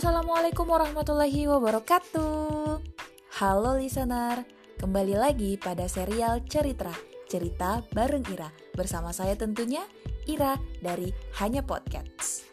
Assalamualaikum warahmatullahi wabarakatuh. Halo listener, kembali lagi pada serial Cerita Cerita bareng Ira bersama saya tentunya Ira dari Hanya Podcast.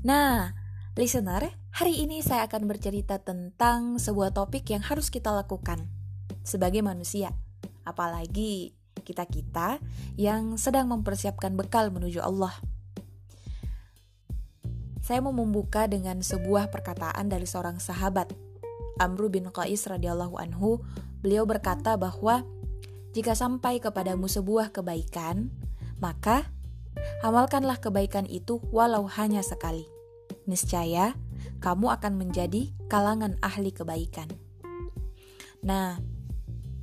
Nah, listener, hari ini saya akan bercerita tentang sebuah topik yang harus kita lakukan sebagai manusia. Apalagi kita-kita yang sedang mempersiapkan bekal menuju Allah. Saya mau membuka dengan sebuah perkataan dari seorang sahabat, Amru bin Qais radhiyallahu anhu. Beliau berkata bahwa jika sampai kepadamu sebuah kebaikan, maka amalkanlah kebaikan itu walau hanya sekali niscaya kamu akan menjadi kalangan ahli kebaikan. Nah,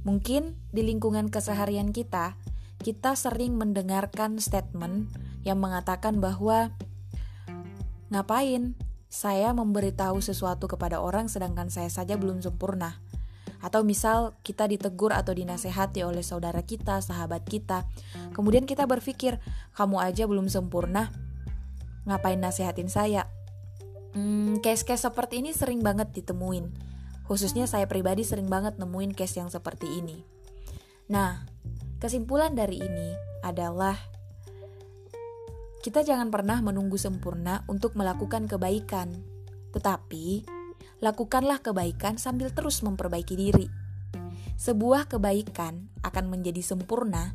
mungkin di lingkungan keseharian kita, kita sering mendengarkan statement yang mengatakan bahwa ngapain saya memberitahu sesuatu kepada orang sedangkan saya saja belum sempurna. Atau misal kita ditegur atau dinasehati oleh saudara kita, sahabat kita. Kemudian kita berpikir, kamu aja belum sempurna, ngapain nasehatin saya? Hmm, case-case seperti ini sering banget ditemuin. Khususnya saya pribadi sering banget nemuin case yang seperti ini. Nah, kesimpulan dari ini adalah kita jangan pernah menunggu sempurna untuk melakukan kebaikan. Tetapi, lakukanlah kebaikan sambil terus memperbaiki diri. Sebuah kebaikan akan menjadi sempurna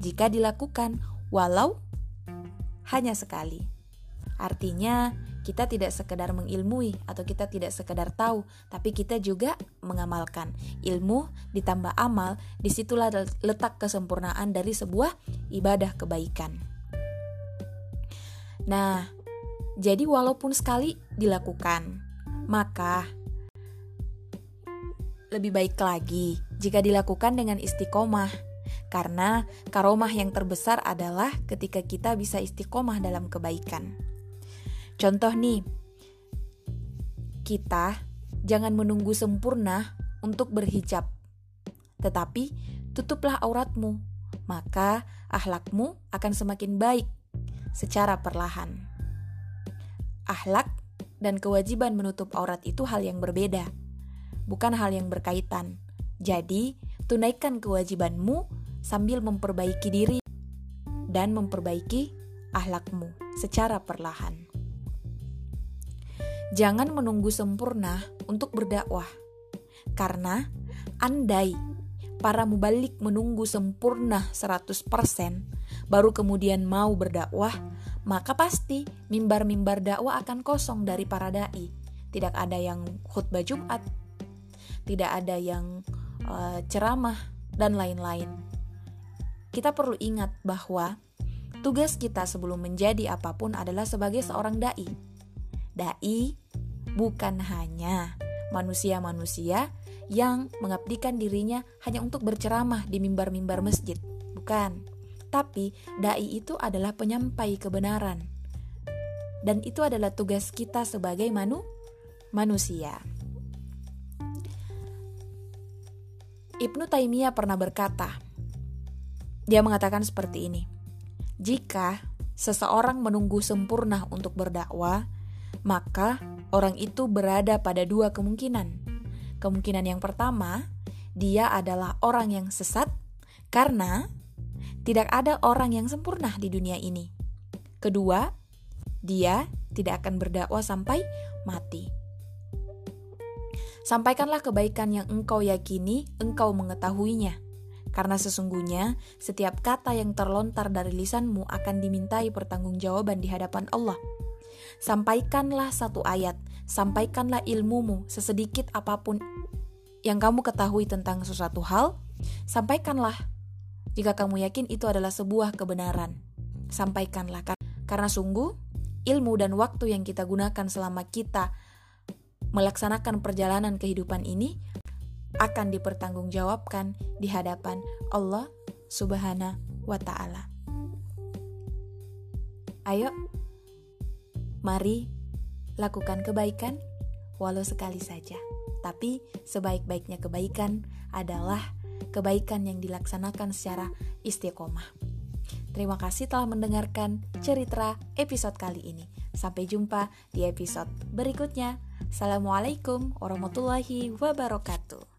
jika dilakukan walau hanya sekali. Artinya, kita tidak sekedar mengilmui atau kita tidak sekedar tahu, tapi kita juga mengamalkan. Ilmu ditambah amal, di situlah letak kesempurnaan dari sebuah ibadah kebaikan. Nah, jadi walaupun sekali dilakukan, maka lebih baik lagi jika dilakukan dengan istiqomah. Karena karomah yang terbesar adalah ketika kita bisa istiqomah dalam kebaikan. Contoh nih, kita jangan menunggu sempurna untuk berhijab, tetapi tutuplah auratmu, maka ahlakmu akan semakin baik secara perlahan. Ahlak dan kewajiban menutup aurat itu hal yang berbeda, bukan hal yang berkaitan. Jadi, tunaikan kewajibanmu sambil memperbaiki diri dan memperbaiki ahlakmu secara perlahan. Jangan menunggu sempurna untuk berdakwah. Karena andai para mubalik menunggu sempurna 100% baru kemudian mau berdakwah, maka pasti mimbar-mimbar dakwah akan kosong dari para dai. Tidak ada yang khutbah Jumat, tidak ada yang uh, ceramah dan lain-lain. Kita perlu ingat bahwa tugas kita sebelum menjadi apa pun adalah sebagai seorang dai. Dai bukan hanya manusia-manusia yang mengabdikan dirinya hanya untuk berceramah di mimbar-mimbar masjid. Bukan. Tapi dai itu adalah penyampai kebenaran. Dan itu adalah tugas kita sebagai manu manusia. Ibnu Taimiyah pernah berkata, dia mengatakan seperti ini. Jika seseorang menunggu sempurna untuk berdakwah, maka orang itu berada pada dua kemungkinan. Kemungkinan yang pertama, dia adalah orang yang sesat karena tidak ada orang yang sempurna di dunia ini. Kedua, dia tidak akan berdakwah sampai mati. Sampaikanlah kebaikan yang engkau yakini, engkau mengetahuinya. Karena sesungguhnya setiap kata yang terlontar dari lisanmu akan dimintai pertanggungjawaban di hadapan Allah. Sampaikanlah satu ayat, sampaikanlah ilmumu sesedikit apa pun yang kamu ketahui tentang sesuatu hal, sampaikanlah. Jika kamu yakin itu adalah sebuah kebenaran, sampaikanlah. Karena sungguh, ilmu dan waktu yang kita gunakan selama kita melaksanakan perjalanan kehidupan ini akan dipertanggungjawabkan di hadapan Allah Subhanahu wa Ta'ala. Ayo, Mari lakukan kebaikan walau sekali saja. Tapi sebaik-baiknya kebaikan adalah kebaikan yang dilaksanakan secara istiqomah. Terima kasih telah mendengarkan cerita episode kali ini. Sampai jumpa di episode berikutnya. Assalamualaikum warahmatullahi wabarakatuh.